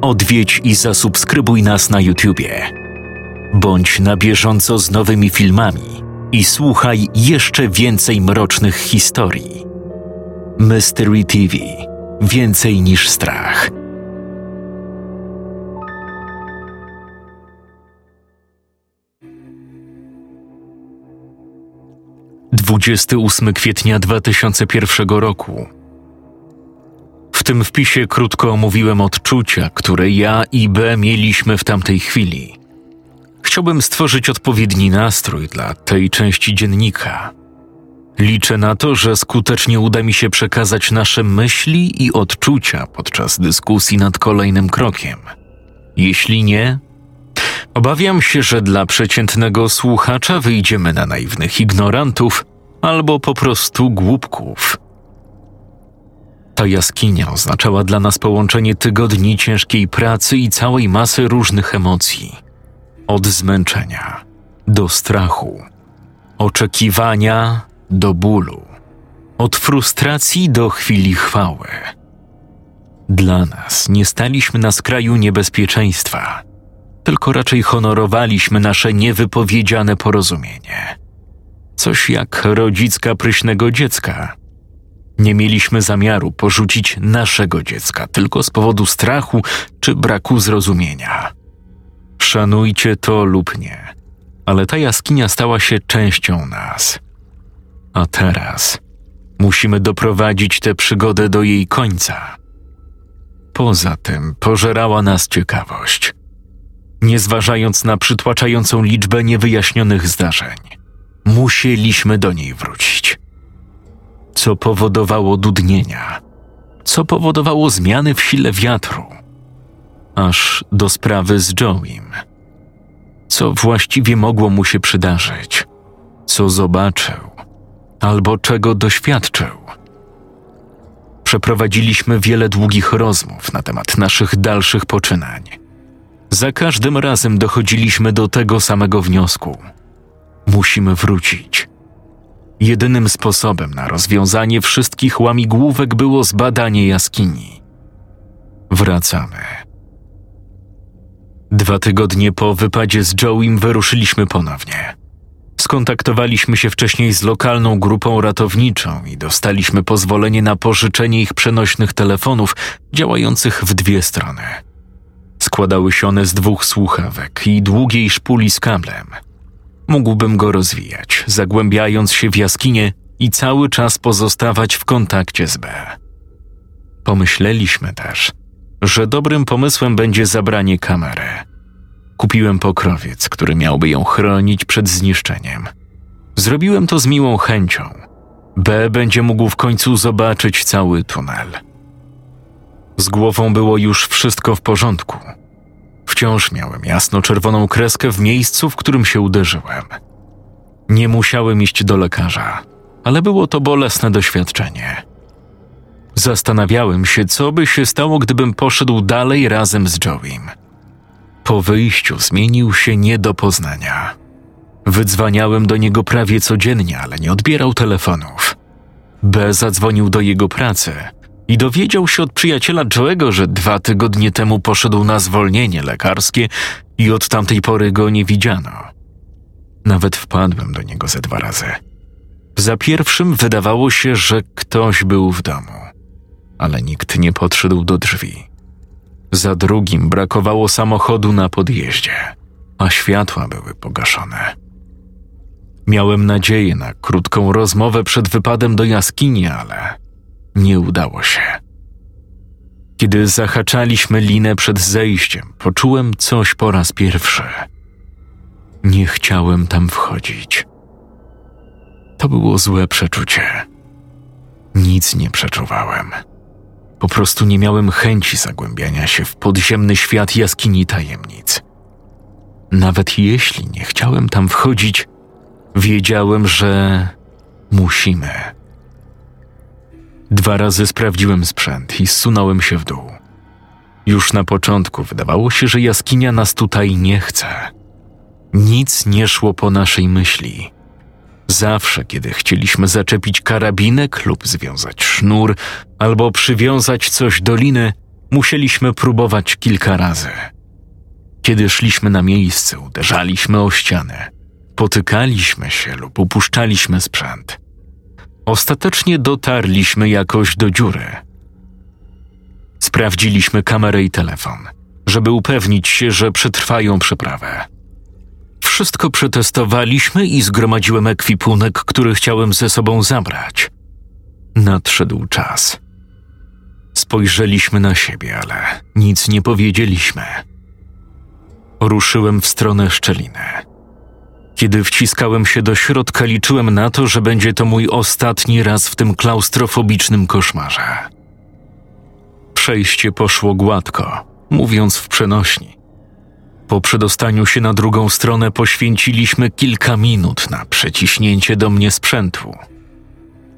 odwiedź i zasubskrybuj nas na YouTubie. Bądź na bieżąco z nowymi filmami i słuchaj jeszcze więcej mrocznych historii. Mystery TV Więcej niż strach. 28 kwietnia 2001 roku. W tym wpisie krótko omówiłem odczucia, które ja i B mieliśmy w tamtej chwili. Chciałbym stworzyć odpowiedni nastrój dla tej części dziennika. Liczę na to, że skutecznie uda mi się przekazać nasze myśli i odczucia podczas dyskusji nad kolejnym krokiem. Jeśli nie, obawiam się, że dla przeciętnego słuchacza wyjdziemy na naiwnych ignorantów albo po prostu głupków. Ta jaskinia oznaczała dla nas połączenie tygodni ciężkiej pracy i całej masy różnych emocji. Od zmęczenia do strachu, oczekiwania do bólu, od frustracji do chwili chwały. Dla nas nie staliśmy na skraju niebezpieczeństwa, tylko raczej honorowaliśmy nasze niewypowiedziane porozumienie. Coś jak rodzicka pryśnego dziecka. Nie mieliśmy zamiaru porzucić naszego dziecka tylko z powodu strachu czy braku zrozumienia. Szanujcie to lub nie, ale ta jaskinia stała się częścią nas. A teraz musimy doprowadzić tę przygodę do jej końca. Poza tym pożerała nas ciekawość. Nie zważając na przytłaczającą liczbę niewyjaśnionych zdarzeń, musieliśmy do niej wrócić. Co powodowało dudnienia? Co powodowało zmiany w sile wiatru? Aż do sprawy z Joeym. Co właściwie mogło mu się przydarzyć? Co zobaczył? Albo czego doświadczył? Przeprowadziliśmy wiele długich rozmów na temat naszych dalszych poczynań. Za każdym razem dochodziliśmy do tego samego wniosku – Musimy wrócić. Jedynym sposobem na rozwiązanie wszystkich łamigłówek było zbadanie jaskini. Wracamy. Dwa tygodnie po wypadzie z Joeym wyruszyliśmy ponownie. Skontaktowaliśmy się wcześniej z lokalną grupą ratowniczą i dostaliśmy pozwolenie na pożyczenie ich przenośnych telefonów działających w dwie strony. Składały się one z dwóch słuchawek i długiej szpuli z kablem – mógłbym go rozwijać, zagłębiając się w jaskinie i cały czas pozostawać w kontakcie z B. Pomyśleliśmy też, że dobrym pomysłem będzie zabranie kamery. Kupiłem pokrowiec, który miałby ją chronić przed zniszczeniem. Zrobiłem to z miłą chęcią. B będzie mógł w końcu zobaczyć cały tunel. Z głową było już wszystko w porządku. Wciąż miałem jasno-czerwoną kreskę w miejscu, w którym się uderzyłem. Nie musiałem iść do lekarza, ale było to bolesne doświadczenie. Zastanawiałem się, co by się stało, gdybym poszedł dalej razem z Joeym. Po wyjściu zmienił się nie do poznania. Wydzwaniałem do niego prawie codziennie, ale nie odbierał telefonów. B zadzwonił do jego pracy – i dowiedział się od przyjaciela Joe'ego, że dwa tygodnie temu poszedł na zwolnienie lekarskie i od tamtej pory go nie widziano. Nawet wpadłem do niego ze dwa razy. Za pierwszym wydawało się, że ktoś był w domu, ale nikt nie podszedł do drzwi. Za drugim brakowało samochodu na podjeździe, a światła były pogaszone. Miałem nadzieję na krótką rozmowę przed wypadem do jaskini, ale nie udało się. Kiedy zahaczaliśmy linę przed zejściem, poczułem coś po raz pierwszy. Nie chciałem tam wchodzić. To było złe przeczucie. Nic nie przeczuwałem. Po prostu nie miałem chęci zagłębiania się w podziemny świat jaskini tajemnic. Nawet jeśli nie chciałem tam wchodzić, wiedziałem, że musimy. Dwa razy sprawdziłem sprzęt i zsunąłem się w dół. Już na początku wydawało się, że jaskinia nas tutaj nie chce. Nic nie szło po naszej myśli. Zawsze, kiedy chcieliśmy zaczepić karabinek lub związać sznur, albo przywiązać coś do liny, Musieliśmy próbować kilka razy. Kiedy szliśmy na miejsce, uderzaliśmy o ścianę, potykaliśmy się lub upuszczaliśmy sprzęt. Ostatecznie dotarliśmy jakoś do dziury. Sprawdziliśmy kamerę i telefon, żeby upewnić się, że przetrwają przeprawę. Wszystko przetestowaliśmy i zgromadziłem ekwipunek, który chciałem ze sobą zabrać. Nadszedł czas. Spojrzeliśmy na siebie, ale nic nie powiedzieliśmy. Ruszyłem w stronę szczeliny. Kiedy wciskałem się do środka, liczyłem na to, że będzie to mój ostatni raz w tym klaustrofobicznym koszmarze. Przejście poszło gładko, mówiąc w przenośni. Po przedostaniu się na drugą stronę poświęciliśmy kilka minut na przeciśnięcie do mnie sprzętu.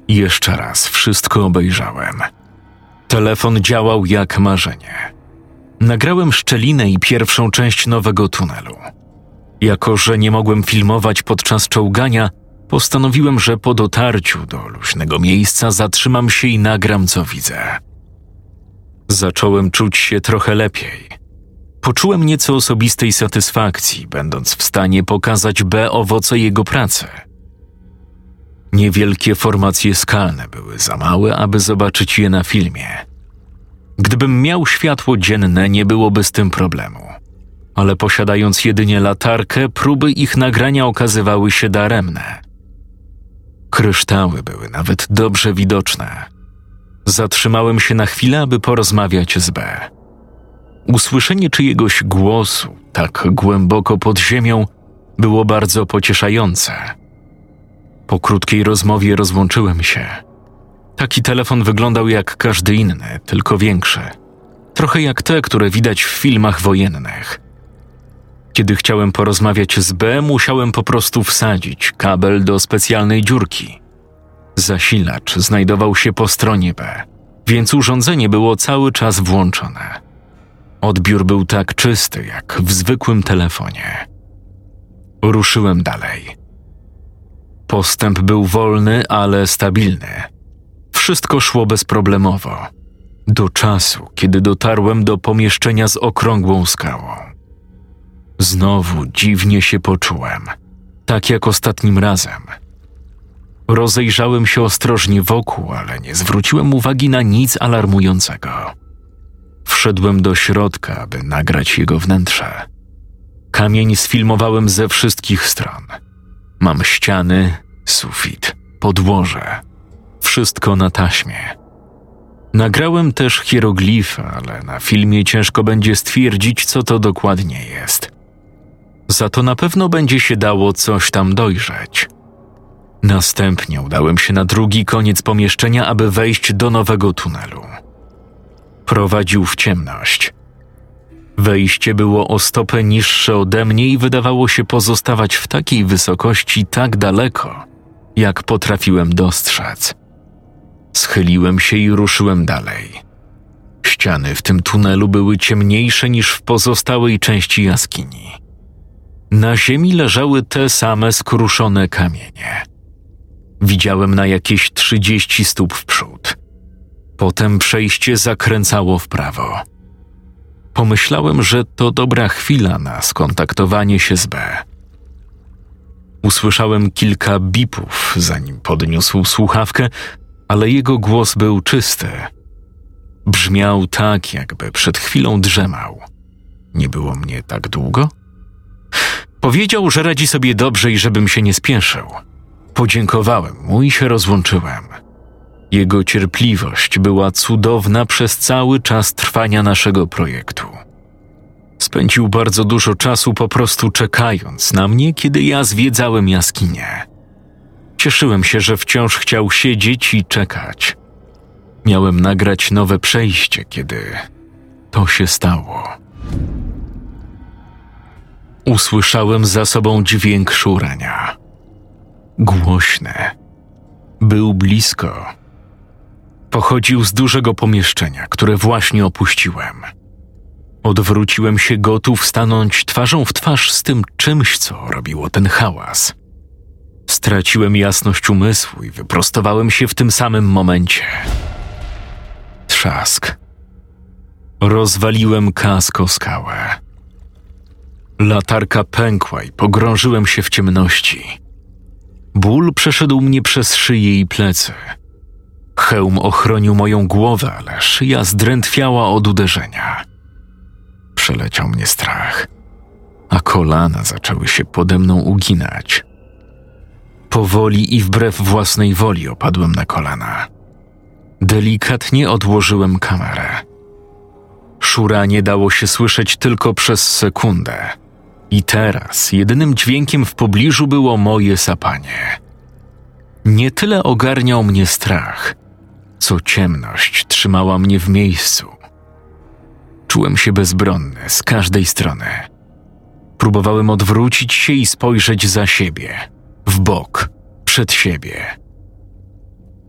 Jeszcze raz wszystko obejrzałem. Telefon działał jak marzenie. Nagrałem szczelinę i pierwszą część nowego tunelu. Jako, że nie mogłem filmować podczas czołgania, postanowiłem, że po dotarciu do luźnego miejsca zatrzymam się i nagram, co widzę. Zacząłem czuć się trochę lepiej. Poczułem nieco osobistej satysfakcji, będąc w stanie pokazać B owoce jego pracy. Niewielkie formacje skalne były za małe, aby zobaczyć je na filmie. Gdybym miał światło dzienne, nie byłoby z tym problemu. Ale posiadając jedynie latarkę, próby ich nagrania okazywały się daremne. Kryształy były nawet dobrze widoczne. Zatrzymałem się na chwilę, aby porozmawiać z B. Usłyszenie czyjegoś głosu tak głęboko pod ziemią było bardzo pocieszające. Po krótkiej rozmowie rozłączyłem się. Taki telefon wyglądał jak każdy inny, tylko większy. Trochę jak te, które widać w filmach wojennych. Kiedy chciałem porozmawiać z B, musiałem po prostu wsadzić kabel do specjalnej dziurki. Zasilacz znajdował się po stronie B, więc urządzenie było cały czas włączone. Odbiór był tak czysty jak w zwykłym telefonie. Ruszyłem dalej. Postęp był wolny, ale stabilny. Wszystko szło bezproblemowo. Do czasu, kiedy dotarłem do pomieszczenia z okrągłą skałą. Znowu dziwnie się poczułem, tak jak ostatnim razem. Rozejrzałem się ostrożnie wokół, ale nie zwróciłem uwagi na nic alarmującego. Wszedłem do środka, aby nagrać jego wnętrze. Kamień sfilmowałem ze wszystkich stron. Mam ściany, sufit, podłoże. Wszystko na taśmie. Nagrałem też hieroglify, ale na filmie ciężko będzie stwierdzić, co to dokładnie jest. Za to na pewno będzie się dało coś tam dojrzeć. Następnie udałem się na drugi koniec pomieszczenia, aby wejść do nowego tunelu. Prowadził w ciemność. Wejście było o stopę niższe ode mnie i wydawało się pozostawać w takiej wysokości tak daleko, jak potrafiłem dostrzec. Schyliłem się i ruszyłem dalej. Ściany w tym tunelu były ciemniejsze niż w pozostałej części jaskini. Na ziemi leżały te same skruszone kamienie. Widziałem na jakieś trzydzieści stóp w przód. Potem przejście zakręcało w prawo. Pomyślałem, że to dobra chwila na skontaktowanie się z B. Usłyszałem kilka bipów, zanim podniósł słuchawkę, ale jego głos był czysty. Brzmiał tak, jakby przed chwilą drzemał. Nie było mnie tak długo? Powiedział, że radzi sobie dobrze i żebym się nie spieszył. Podziękowałem mu i się rozłączyłem. Jego cierpliwość była cudowna przez cały czas trwania naszego projektu. Spędził bardzo dużo czasu po prostu czekając na mnie, kiedy ja zwiedzałem jaskinię. Cieszyłem się, że wciąż chciał siedzieć i czekać. Miałem nagrać nowe przejście, kiedy to się stało. Usłyszałem za sobą dźwięk szurania. Głośny. Był blisko. Pochodził z dużego pomieszczenia, które właśnie opuściłem. Odwróciłem się gotów stanąć twarzą w twarz z tym czymś, co robiło ten hałas. Straciłem jasność umysłu i wyprostowałem się w tym samym momencie. Trzask. Rozwaliłem kasko skałę. Latarka pękła i pogrążyłem się w ciemności. Ból przeszedł mnie przez szyję i plecy. Hełm ochronił moją głowę, ale szyja zdrętwiała od uderzenia. Przeleciał mnie strach, a kolana zaczęły się pode mną uginać. Powoli i wbrew własnej woli opadłem na kolana. Delikatnie odłożyłem kamerę. Szuranie dało się słyszeć tylko przez sekundę. I teraz jedynym dźwiękiem w pobliżu było moje sapanie. Nie tyle ogarniał mnie strach, co ciemność trzymała mnie w miejscu. Czułem się bezbronny z każdej strony. Próbowałem odwrócić się i spojrzeć za siebie, w bok, przed siebie.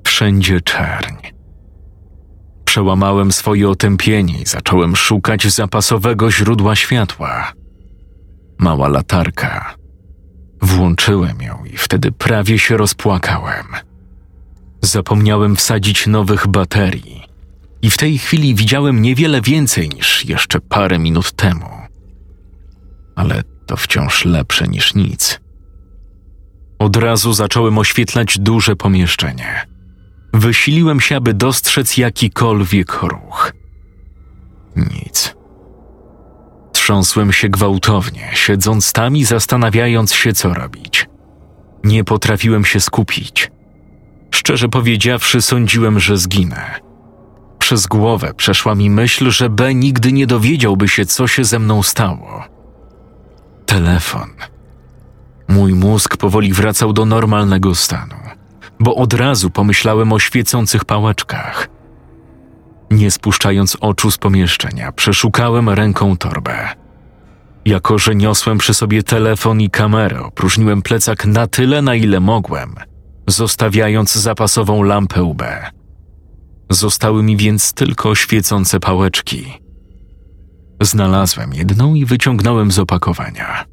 Wszędzie czerń. Przełamałem swoje otępienie i zacząłem szukać zapasowego źródła światła. Mała latarka. Włączyłem ją i wtedy prawie się rozpłakałem. Zapomniałem wsadzić nowych baterii i w tej chwili widziałem niewiele więcej niż jeszcze parę minut temu. Ale to wciąż lepsze niż nic. Od razu zacząłem oświetlać duże pomieszczenie. Wysiliłem się, aby dostrzec jakikolwiek ruch. Nic. Trząsłem się gwałtownie, siedząc tam i zastanawiając się, co robić. Nie potrafiłem się skupić. Szczerze powiedziawszy, sądziłem, że zginę. Przez głowę przeszła mi myśl, że B nigdy nie dowiedziałby się, co się ze mną stało. Telefon. Mój mózg powoli wracał do normalnego stanu, bo od razu pomyślałem o świecących pałeczkach. Nie spuszczając oczu z pomieszczenia, przeszukałem ręką torbę. Jako, że niosłem przy sobie telefon i kamerę, opróżniłem plecak na tyle, na ile mogłem, zostawiając zapasową lampę UB. Zostały mi więc tylko świecące pałeczki. Znalazłem jedną i wyciągnąłem z opakowania.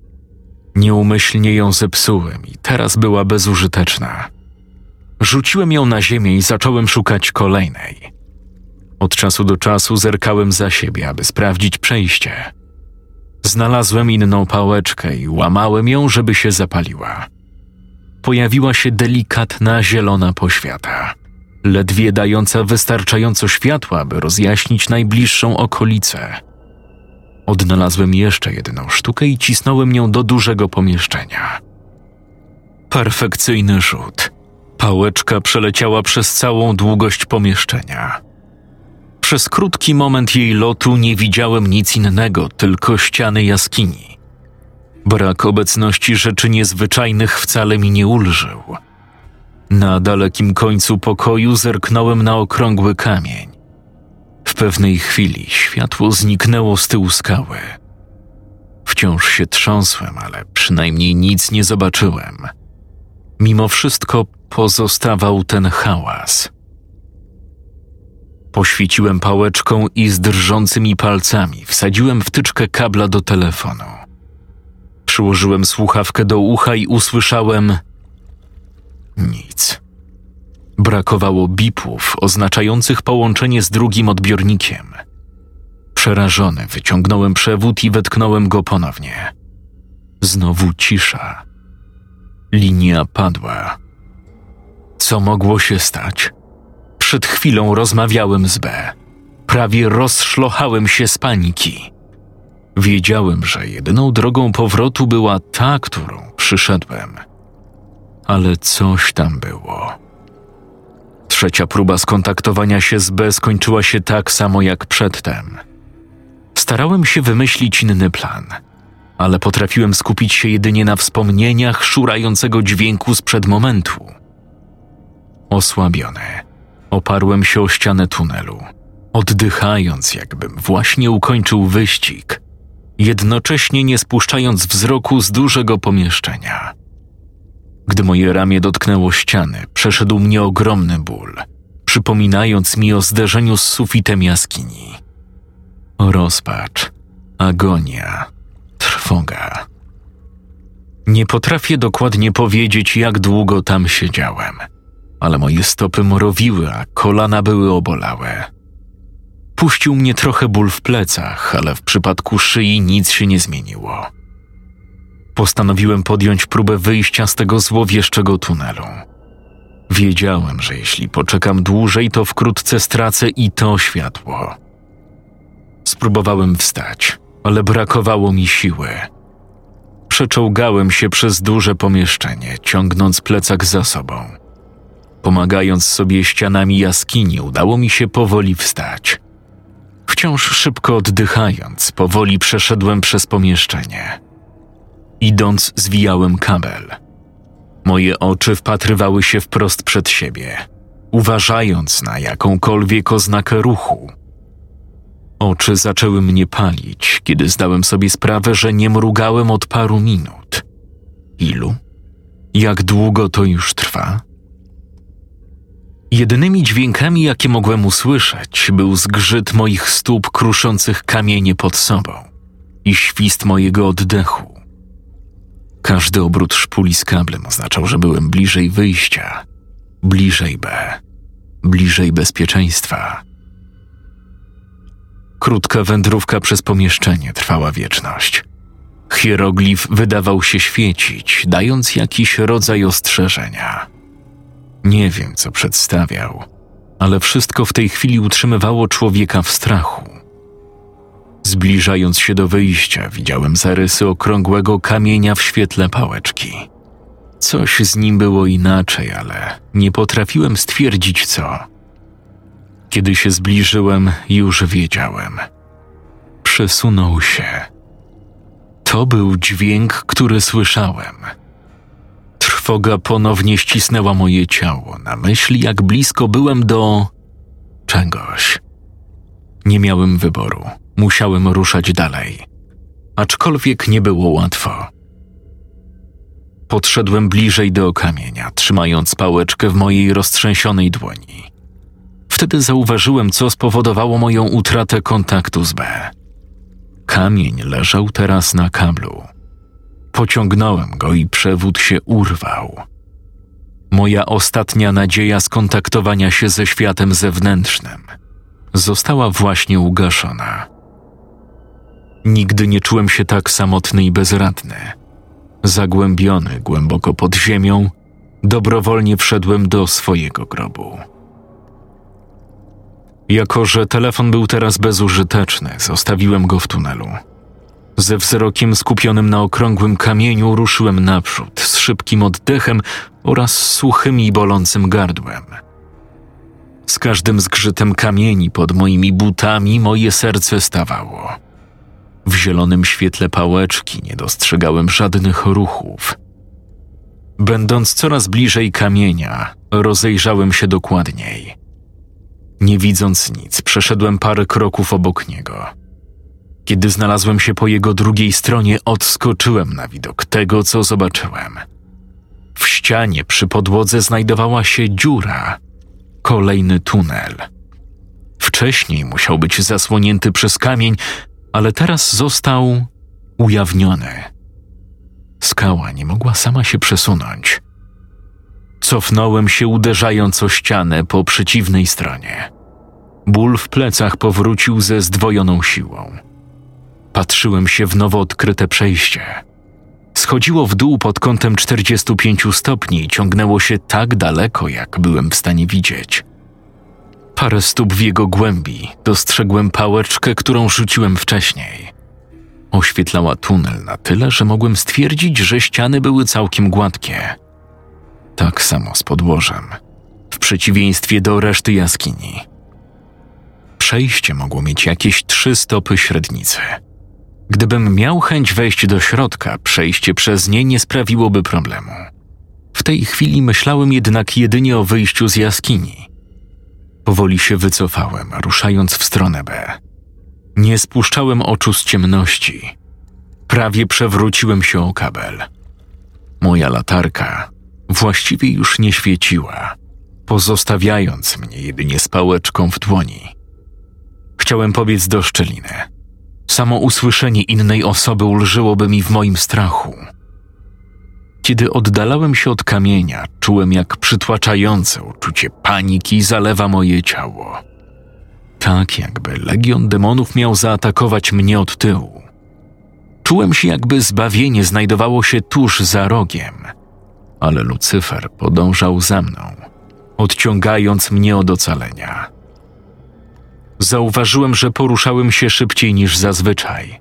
Nieumyślnie ją zepsułem i teraz była bezużyteczna. Rzuciłem ją na ziemię i zacząłem szukać kolejnej. Od czasu do czasu zerkałem za siebie, aby sprawdzić przejście. Znalazłem inną pałeczkę i łamałem ją, żeby się zapaliła. Pojawiła się delikatna zielona poświata, ledwie dająca wystarczająco światła, by rozjaśnić najbliższą okolicę. Odnalazłem jeszcze jedną sztukę i cisnąłem nią do dużego pomieszczenia. Perfekcyjny rzut. Pałeczka przeleciała przez całą długość pomieszczenia. Przez krótki moment jej lotu nie widziałem nic innego, tylko ściany jaskini. Brak obecności rzeczy niezwyczajnych wcale mi nie ulżył. Na dalekim końcu pokoju zerknąłem na okrągły kamień. W pewnej chwili światło zniknęło z tyłu skały. Wciąż się trząsłem, ale przynajmniej nic nie zobaczyłem. Mimo wszystko pozostawał ten hałas. Poświeciłem pałeczką i z drżącymi palcami wsadziłem wtyczkę kabla do telefonu. Przyłożyłem słuchawkę do ucha i usłyszałem nic. Brakowało bipów oznaczających połączenie z drugim odbiornikiem. Przerażony wyciągnąłem przewód i wetknąłem go ponownie. Znowu cisza. Linia padła. Co mogło się stać? Przed chwilą rozmawiałem z B. Prawie rozszlochałem się z paniki. Wiedziałem, że jedyną drogą powrotu była ta, którą przyszedłem. Ale coś tam było. Trzecia próba skontaktowania się z B skończyła się tak samo jak przedtem. Starałem się wymyślić inny plan, ale potrafiłem skupić się jedynie na wspomnieniach szurającego dźwięku sprzed momentu. Osłabiony, oparłem się o ścianę tunelu, oddychając, jakbym właśnie ukończył wyścig, jednocześnie nie spuszczając wzroku z dużego pomieszczenia. Gdy moje ramię dotknęło ściany, przeszedł mnie ogromny ból, przypominając mi o zderzeniu z sufitem jaskini. Rozpacz, agonia, trwoga. Nie potrafię dokładnie powiedzieć, jak długo tam siedziałem, ale moje stopy morowiły, a kolana były obolałe. Odpuścił mnie trochę ból w plecach, ale w przypadku szyi nic się nie zmieniło. Postanowiłem podjąć próbę wyjścia z tego złowieszczego tunelu. Wiedziałem, że jeśli poczekam dłużej, to wkrótce stracę i to światło. Spróbowałem wstać, ale brakowało mi siły. Przeczołgałem się przez duże pomieszczenie, ciągnąc plecak za sobą. Pomagając sobie ścianami jaskini, udało mi się powoli wstać. Wciąż szybko oddychając, powoli przeszedłem przez pomieszczenie. Idąc, zwijałem kabel. Moje oczy wpatrywały się wprost przed siebie, uważając na jakąkolwiek oznakę ruchu. Oczy zaczęły mnie palić, kiedy zdałem sobie sprawę, że nie mrugałem od paru minut. Ilu? Jak długo to już trwa? Jedynymi dźwiękami, jakie mogłem usłyszeć, był zgrzyt moich stóp kruszących kamienie pod sobą i świst mojego oddechu. Każdy obrót szpuli z kablem oznaczał, że byłem bliżej wyjścia, bliżej B, bliżej bezpieczeństwa. Krótka wędrówka przez pomieszczenie trwała wieczność. Hieroglif wydawał się świecić, dając jakiś rodzaj ostrzeżenia. Nie wiem, co przedstawiał, ale wszystko w tej chwili utrzymywało człowieka w strachu. Zbliżając się do wyjścia, widziałem zarysy okrągłego kamienia w świetle pałeczki. Coś z nim było inaczej, ale nie potrafiłem stwierdzić co. Kiedy się zbliżyłem, już wiedziałem. Przesunął się. To był dźwięk, który słyszałem. Trwoga ponownie ścisnęła moje ciało, na myśli, jak blisko byłem do czegoś. Nie miałem wyboru, musiałem ruszać dalej, aczkolwiek nie było łatwo. Podszedłem bliżej do kamienia, trzymając pałeczkę w mojej roztrzęsionej dłoni. Wtedy zauważyłem, co spowodowało moją utratę kontaktu z B. Kamień leżał teraz na kablu. Pociągnąłem go i przewód się urwał. Moja ostatnia nadzieja skontaktowania się ze światem zewnętrznym została właśnie ugaszona. Nigdy nie czułem się tak samotny i bezradny. Zagłębiony głęboko pod ziemią, dobrowolnie wszedłem do swojego grobu. Jako, że telefon był teraz bezużyteczny, zostawiłem go w tunelu. Ze wzrokiem skupionym na okrągłym kamieniu ruszyłem naprzód z szybkim oddechem oraz suchym i bolącym gardłem. Z każdym zgrzytem kamieni pod moimi butami moje serce stawało. W zielonym świetle pałeczki nie dostrzegałem żadnych ruchów. Będąc coraz bliżej kamienia, rozejrzałem się dokładniej. Nie widząc nic, przeszedłem parę kroków obok niego. Kiedy znalazłem się po jego drugiej stronie, odskoczyłem na widok tego, co zobaczyłem. W ścianie przy podłodze znajdowała się dziura, kolejny tunel. Wcześniej musiał być zasłonięty przez kamień, ale teraz został ujawniony. Skała nie mogła sama się przesunąć. Cofnąłem się, uderzając o ścianę po przeciwnej stronie. Ból w plecach powrócił ze zdwojoną siłą. Patrzyłem się w nowo odkryte przejście. Schodziło w dół pod kątem 45 stopni i ciągnęło się tak daleko, jak byłem w stanie widzieć. Parę stóp w jego głębi dostrzegłem pałeczkę, którą rzuciłem wcześniej. Oświetlała tunel na tyle, że mogłem stwierdzić, że ściany były całkiem gładkie. Tak samo z podłożem, w przeciwieństwie do reszty jaskini. Przejście mogło mieć jakieś trzy stopy średnicy. Gdybym miał chęć wejść do środka, przejście przez nie nie sprawiłoby problemu. W tej chwili myślałem jednak jedynie o wyjściu z jaskini. Powoli się wycofałem, ruszając w stronę B. Nie spuszczałem oczu z ciemności. Prawie przewróciłem się o kabel. Moja latarka właściwie już nie świeciła, pozostawiając mnie jedynie z pałeczką w dłoni. Chciałem pobiec do szczeliny. Samo usłyszenie innej osoby ulżyłoby mi w moim strachu. Kiedy oddalałem się od kamienia, czułem jak przytłaczające uczucie paniki zalewa moje ciało. Tak jakby legion demonów miał zaatakować mnie od tyłu. Czułem się, jakby zbawienie znajdowało się tuż za rogiem, ale Lucyfer podążał za mną, odciągając mnie od ocalenia. Zauważyłem, że poruszałem się szybciej niż zazwyczaj.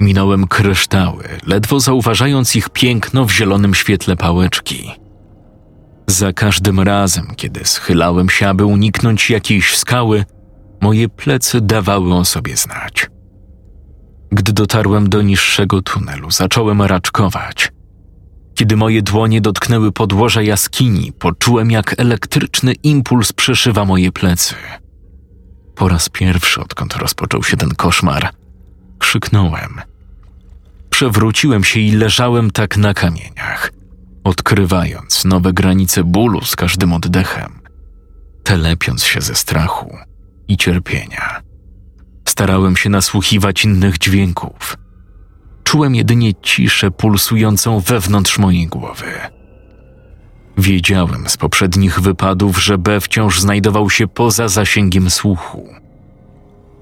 Minąłem kryształy, ledwo zauważając ich piękno w zielonym świetle pałeczki. Za każdym razem, kiedy schylałem się, aby uniknąć jakiejś skały, moje plecy dawały o sobie znać. Gdy dotarłem do niższego tunelu, zacząłem raczkować. Kiedy moje dłonie dotknęły podłoża jaskini, poczułem, jak elektryczny impuls przeszywa moje plecy. Po raz pierwszy, odkąd rozpoczął się ten koszmar, krzyknąłem. Przewróciłem się i leżałem tak na kamieniach, odkrywając nowe granice bólu z każdym oddechem, telepiąc się ze strachu i cierpienia. Starałem się nasłuchiwać innych dźwięków. Czułem jedynie ciszę pulsującą wewnątrz mojej głowy. Wiedziałem z poprzednich wypadów, że B wciąż znajdował się poza zasięgiem słuchu,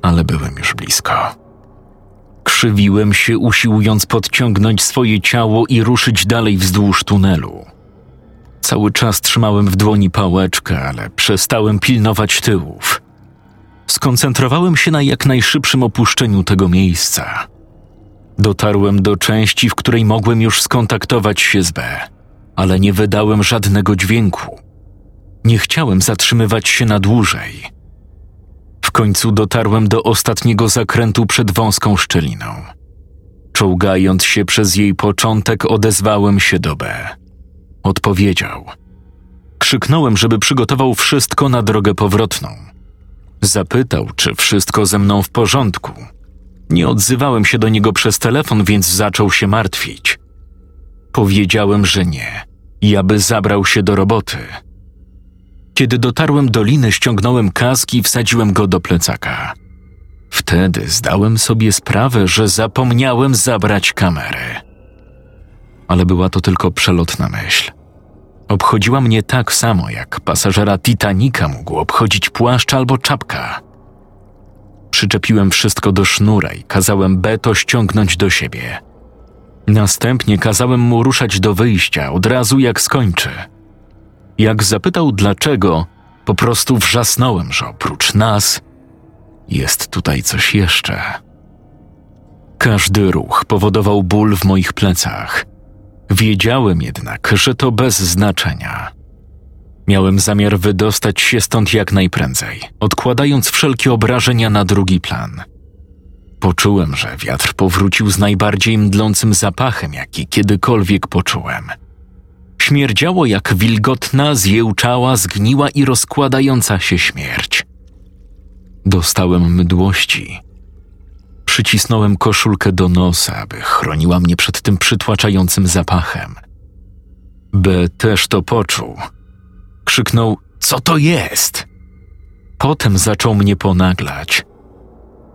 ale byłem już blisko. Krzywiłem się, usiłując podciągnąć swoje ciało i ruszyć dalej wzdłuż tunelu. Cały czas trzymałem w dłoni pałeczkę, ale przestałem pilnować tyłów. Skoncentrowałem się na jak najszybszym opuszczeniu tego miejsca. Dotarłem do części, w której mogłem już skontaktować się z B, ale nie wydałem żadnego dźwięku. Nie chciałem zatrzymywać się na dłużej. W końcu dotarłem do ostatniego zakrętu przed wąską szczeliną. Czołgając się przez jej początek, odezwałem się do B. Odpowiedział. Krzyknąłem, żeby przygotował wszystko na drogę powrotną. Zapytał, czy wszystko ze mną w porządku. Nie odzywałem się do niego przez telefon, więc zaczął się martwić. Powiedziałem, że nie i aby zabrał się do roboty. Kiedy dotarłem do liny, ściągnąłem kask i wsadziłem go do plecaka. Wtedy zdałem sobie sprawę, że zapomniałem zabrać kamery. Ale była to tylko przelotna myśl. Obchodziła mnie tak samo, jak pasażera Titanika mógł obchodzić płaszcz albo czapka. Przyczepiłem wszystko do sznura i kazałem Beto ściągnąć do siebie. Następnie kazałem mu ruszać do wyjścia od razu jak skończy. Jak zapytał dlaczego, po prostu wrzasnąłem, że oprócz nas jest tutaj coś jeszcze. Każdy ruch powodował ból w moich plecach. Wiedziałem jednak, że to bez znaczenia. Miałem zamiar wydostać się stąd jak najprędzej, odkładając wszelkie obrażenia na drugi plan. Poczułem, że wiatr powrócił z najbardziej mdlącym zapachem, jaki kiedykolwiek poczułem. Śmierdziało jak wilgotna, zjełczała, zgniła i rozkładająca się śmierć. Dostałem mdłości. Przycisnąłem koszulkę do nosa, aby chroniła mnie przed tym przytłaczającym zapachem. B też to poczuł. Krzyknął: Co to jest? Potem zaczął mnie ponaglać.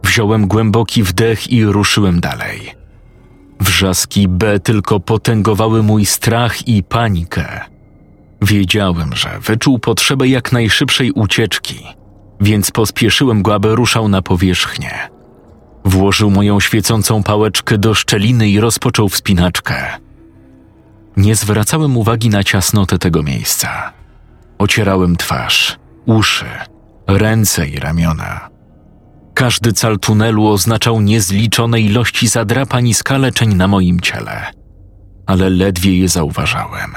Wziąłem głęboki wdech i ruszyłem dalej. Wrzaski B tylko potęgowały mój strach i panikę. Wiedziałem, że wyczuł potrzebę jak najszybszej ucieczki, więc pospieszyłem go, aby ruszał na powierzchnię. Włożył moją świecącą pałeczkę do szczeliny i rozpoczął wspinaczkę. Nie zwracałem uwagi na ciasnotę tego miejsca. Ocierałem twarz, uszy, ręce i ramiona. Każdy cal tunelu oznaczał niezliczone ilości zadrapań i skaleczeń na moim ciele, ale ledwie je zauważałem.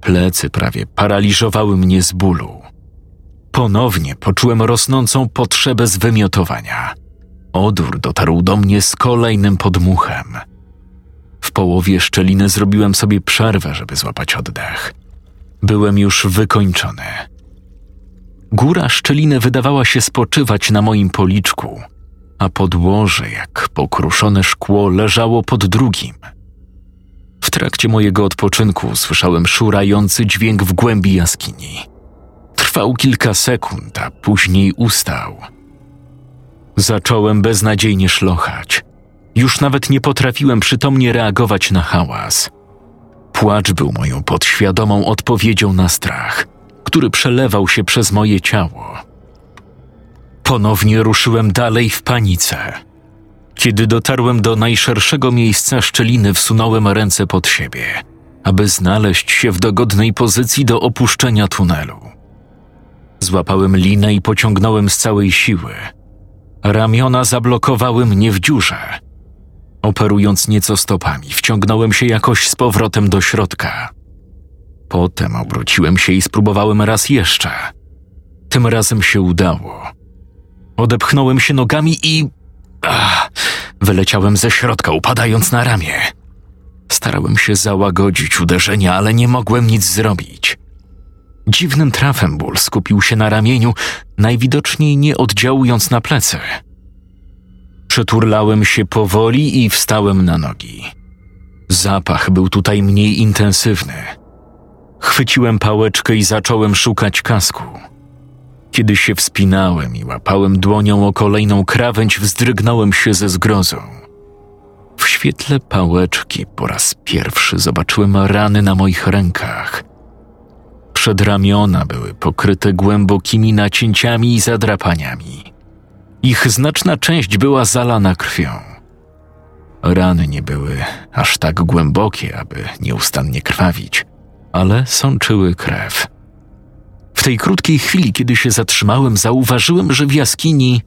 Plecy prawie paraliżowały mnie z bólu. Ponownie poczułem rosnącą potrzebę zwymiotowania. Odór dotarł do mnie z kolejnym podmuchem. W połowie szczeliny zrobiłem sobie przerwę, żeby złapać oddech. Byłem już wykończony. Góra szczeliny wydawała się spoczywać na moim policzku, a podłoże, jak pokruszone szkło, leżało pod drugim. W trakcie mojego odpoczynku słyszałem szurający dźwięk w głębi jaskini. Trwał kilka sekund, a później ustał. Zacząłem beznadziejnie szlochać. Już nawet nie potrafiłem przytomnie reagować na hałas. Płacz był moją podświadomą odpowiedzią na strach, który przelewał się przez moje ciało. Ponownie ruszyłem dalej w panice. Kiedy dotarłem do najszerszego miejsca szczeliny, wsunąłem ręce pod siebie, aby znaleźć się w dogodnej pozycji do opuszczenia tunelu. Złapałem linę i pociągnąłem z całej siły. Ramiona zablokowały mnie w dziurze. Operując nieco stopami, wciągnąłem się jakoś z powrotem do środka. Potem obróciłem się i spróbowałem raz jeszcze. Tym razem się udało. Odepchnąłem się nogami i. Ach, wyleciałem ze środka, upadając na ramię. Starałem się załagodzić uderzenia, ale nie mogłem nic zrobić. Dziwnym trafem ból skupił się na ramieniu, najwidoczniej nie oddziałując na plecy. Przeturlałem się powoli i wstałem na nogi. Zapach był tutaj mniej intensywny. Chwyciłem pałeczkę i zacząłem szukać kasku. Kiedy się wspinałem i łapałem dłonią o kolejną krawędź, wzdrygnąłem się ze zgrozą. W świetle pałeczki po raz pierwszy zobaczyłem rany na moich rękach. Przedramiona były pokryte głębokimi nacięciami i zadrapaniami. Ich znaczna część była zalana krwią. Rany nie były aż tak głębokie, aby nieustannie krwawić, ale sączyły krew. W tej krótkiej chwili, kiedy się zatrzymałem, zauważyłem, że w jaskini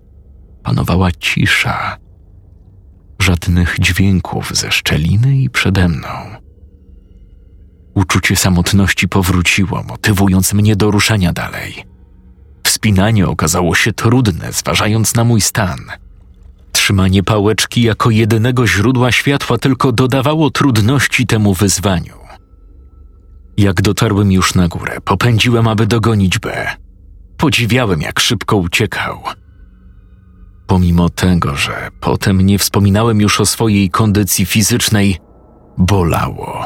panowała cisza. Żadnych dźwięków ze szczeliny i przede mną. Uczucie samotności powróciło, motywując mnie do ruszania dalej. Wspinanie okazało się trudne, zważając na mój stan. Trzymanie pałeczki jako jedynego źródła światła tylko dodawało trudności temu wyzwaniu. Jak dotarłem już na górę, popędziłem, aby dogonić B. Podziwiałem, jak szybko uciekał. Pomimo tego, że potem nie wspominałem już o swojej kondycji fizycznej, bolało.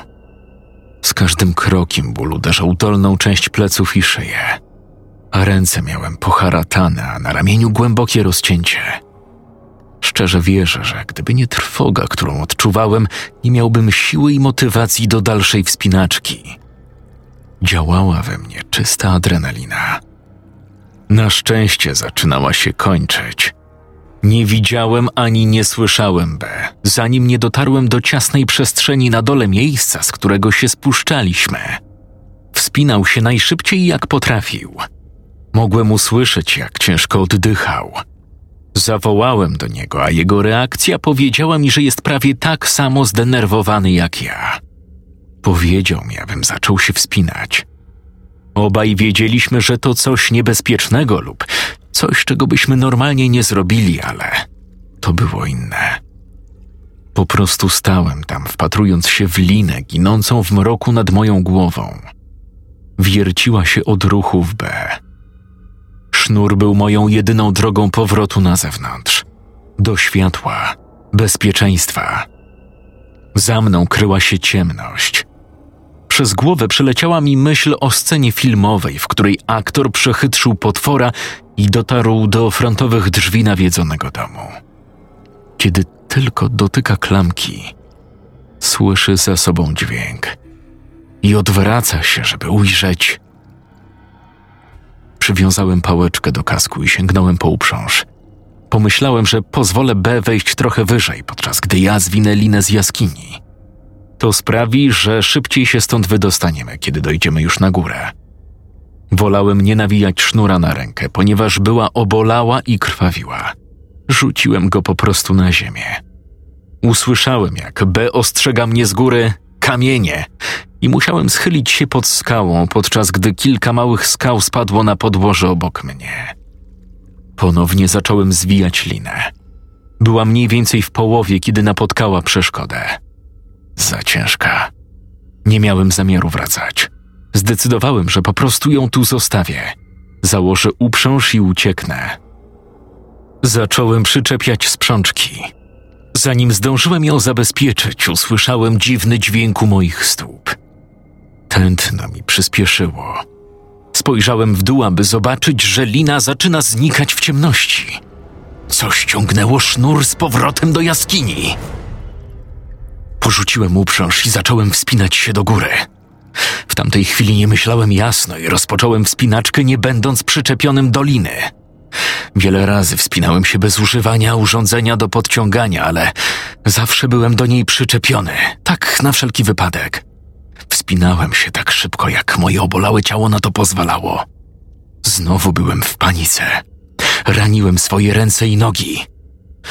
Z każdym krokiem ból uderzał dolną część pleców i szyję, a ręce miałem poharatane, a na ramieniu głębokie rozcięcie. Szczerze wierzę, że gdyby nie trwoga, którą odczuwałem, nie miałbym siły i motywacji do dalszej wspinaczki. Działała we mnie czysta adrenalina. Na szczęście zaczynała się kończyć. Nie widziałem ani nie słyszałem B, zanim nie dotarłem do ciasnej przestrzeni na dole miejsca, z którego się spuszczaliśmy. Wspinał się najszybciej jak potrafił. Mogłem usłyszeć, jak ciężko oddychał. Zawołałem do niego, a jego reakcja powiedziała mi, że jest prawie tak samo zdenerwowany jak ja. Powiedział mi, abym zaczął się wspinać. Obaj wiedzieliśmy, że to coś niebezpiecznego lub coś, czego byśmy normalnie nie zrobili, ale to było inne. Po prostu stałem tam, wpatrując się w linę ginącą w mroku nad moją głową. Wierciła się od ruchu w B. Sznur był moją jedyną drogą powrotu na zewnątrz. Do światła, bezpieczeństwa. Za mną kryła się ciemność. Przez głowę przeleciała mi myśl o scenie filmowej, w której aktor przechytrzył potwora i dotarł do frontowych drzwi nawiedzonego domu. Kiedy tylko dotyka klamki, słyszy za sobą dźwięk i odwraca się, żeby ujrzeć. Przywiązałem pałeczkę do kasku i sięgnąłem po uprząż. Pomyślałem, że pozwolę B wejść trochę wyżej, podczas gdy ja zwinę linę z jaskini. To sprawi, że szybciej się stąd wydostaniemy, kiedy dojdziemy już na górę. Wolałem nie nawijać sznura na rękę, ponieważ była obolała i krwawiła. Rzuciłem go po prostu na ziemię. Usłyszałem, jak B ostrzega mnie z góry kamienie i musiałem schylić się pod skałą, podczas gdy kilka małych skał spadło na podłoże obok mnie. Ponownie zacząłem zwijać linę. Była mniej więcej w połowie, kiedy napotkała przeszkodę. Za ciężka. Nie miałem zamiaru wracać. Zdecydowałem, że po prostu ją tu zostawię. Założę uprząż i ucieknę. Zacząłem przyczepiać sprzączki. Zanim zdążyłem ją zabezpieczyć, usłyszałem dziwny dźwięk u moich stóp. Tętno mi przyspieszyło. Spojrzałem w dół, aby zobaczyć, że lina zaczyna znikać w ciemności. Coś ciągnęło sznur z powrotem do jaskini. Porzuciłem uprząż i zacząłem wspinać się do góry. W tamtej chwili nie myślałem jasno i rozpocząłem wspinaczkę, nie będąc przyczepionym do liny. Wiele razy wspinałem się bez używania urządzenia do podciągania, ale zawsze byłem do niej przyczepiony, tak na wszelki wypadek. Wspinałem się tak szybko, jak moje obolałe ciało na to pozwalało. Znowu byłem w panice. Raniłem swoje ręce i nogi.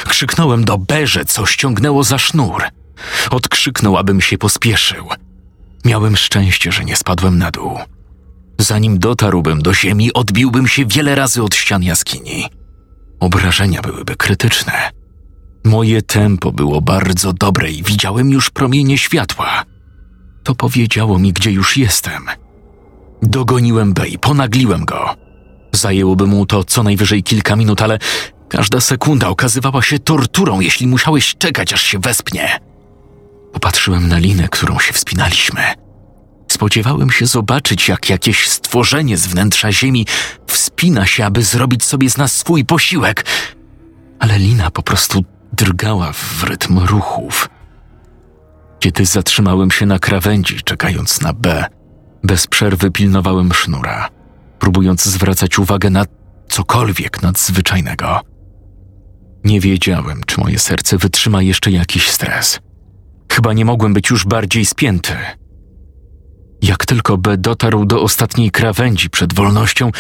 Krzyknąłem do Berze, co ściągnęło za sznur. Odkrzyknął, abym się pospieszył. Miałem szczęście, że nie spadłem na dół. Zanim dotarłbym do ziemi, odbiłbym się wiele razy od ścian jaskini. Obrażenia byłyby krytyczne. Moje tempo było bardzo dobre i widziałem już promienie światła. To powiedziało mi, gdzie już jestem. Dogoniłem B i ponagliłem go. Zajęłoby mu to co najwyżej kilka minut, ale każda sekunda okazywała się torturą, jeśli musiałeś czekać, aż się wespnie. Popatrzyłem na linę, którą się wspinaliśmy. Spodziewałem się zobaczyć, jak jakieś stworzenie z wnętrza ziemi wspina się, aby zrobić sobie z nas swój posiłek, ale lina po prostu drgała w rytm ruchów. Kiedy zatrzymałem się na krawędzi, czekając na B, bez przerwy pilnowałem sznura, próbując zwracać uwagę na cokolwiek nadzwyczajnego. Nie wiedziałem, czy moje serce wytrzyma jeszcze jakiś stres. Chyba nie mogłem być już bardziej spięty. Jak tylko B dotarł do ostatniej krawędzi przed wolnością,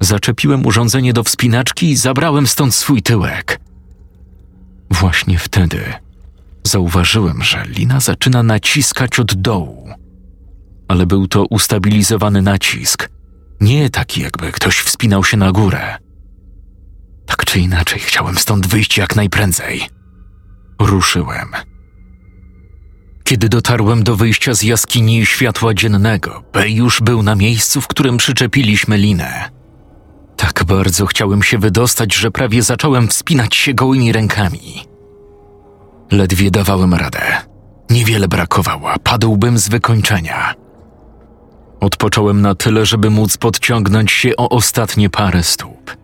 zaczepiłem urządzenie do wspinaczki i zabrałem stąd swój tyłek. Właśnie wtedy zauważyłem, że lina zaczyna naciskać od dołu. Ale był to ustabilizowany nacisk, nie taki, jakby ktoś wspinał się na górę. Tak czy inaczej, chciałem stąd wyjść jak najprędzej. Ruszyłem. Kiedy dotarłem do wyjścia z jaskini światła dziennego, B już był na miejscu, w którym przyczepiliśmy linę. Tak bardzo chciałem się wydostać, że prawie zacząłem wspinać się gołymi rękami. Ledwie dawałem radę. Niewiele brakowało, padłbym z wykończenia. Odpocząłem na tyle, żeby móc podciągnąć się o ostatnie parę stóp.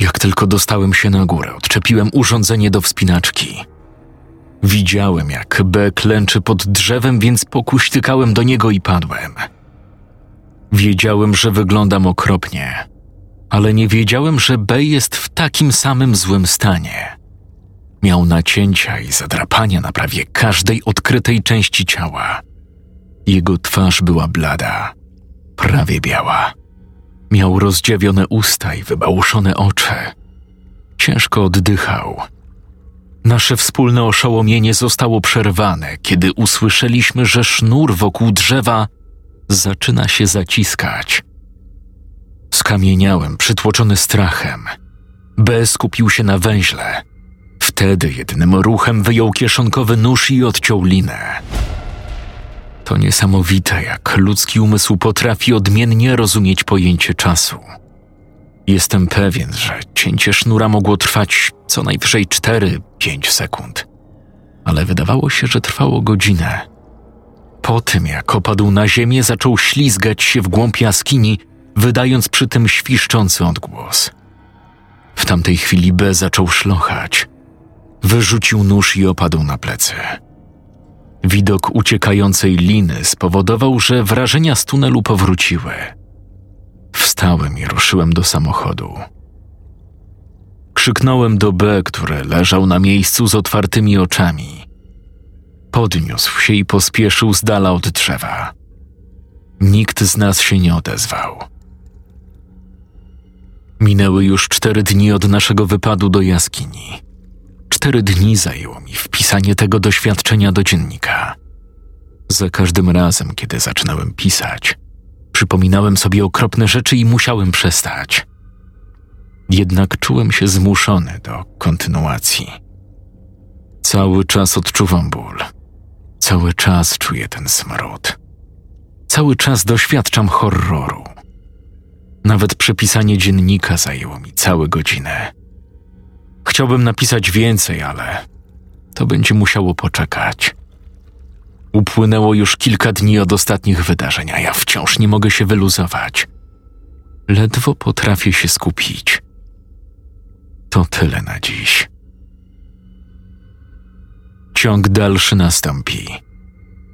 Jak tylko dostałem się na górę, odczepiłem urządzenie do wspinaczki. Widziałem, jak B klęczy pod drzewem, więc pokuśtykałem do niego i padłem. Wiedziałem, że wyglądam okropnie, ale nie wiedziałem, że B jest w takim samym złym stanie. Miał nacięcia i zadrapania na prawie każdej odkrytej części ciała. Jego twarz była blada, prawie biała. Miał rozdziawione usta i wybałuszone oczy. Ciężko oddychał. Nasze wspólne oszołomienie zostało przerwane, kiedy usłyszeliśmy, że sznur wokół drzewa zaczyna się zaciskać. Skamieniałem, przytłoczony strachem. B skupił się na węźle. Wtedy jednym ruchem wyjął kieszonkowy nóż i odciął linę. To niesamowite, jak ludzki umysł potrafi odmiennie rozumieć pojęcie czasu. Jestem pewien, że cięcie sznura mogło trwać co najwyżej 4-5 sekund, ale wydawało się, że trwało godzinę. Po tym, jak opadł na ziemię, zaczął ślizgać się w głąb jaskini, wydając przy tym świszczący odgłos. W tamtej chwili B zaczął szlochać. Wyrzucił nóż i opadł na plecy. Widok uciekającej liny spowodował, że wrażenia z tunelu powróciły. Wstałem i ruszyłem do samochodu. Krzyknąłem do B, który leżał na miejscu z otwartymi oczami. Podniósł się i pospieszył z dala od drzewa. Nikt z nas się nie odezwał. Minęły już cztery dni od naszego wypadu do jaskini. Cztery dni zajęło mi wpisanie tego doświadczenia do dziennika. Za każdym razem, kiedy zaczynałem pisać, przypominałem sobie okropne rzeczy i musiałem przestać. Jednak czułem się zmuszony do kontynuacji. Cały czas odczuwam ból. Cały czas czuję ten smród. Cały czas doświadczam horroru. Nawet przepisanie dziennika zajęło mi całe godzinę. Chciałbym napisać więcej, ale to będzie musiało poczekać. Upłynęło już kilka dni od ostatnich wydarzeń, a ja wciąż nie mogę się wyluzować. Ledwo potrafię się skupić. To tyle na dziś. Ciąg dalszy nastąpi.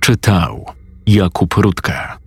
Czytał Jakub Rutka.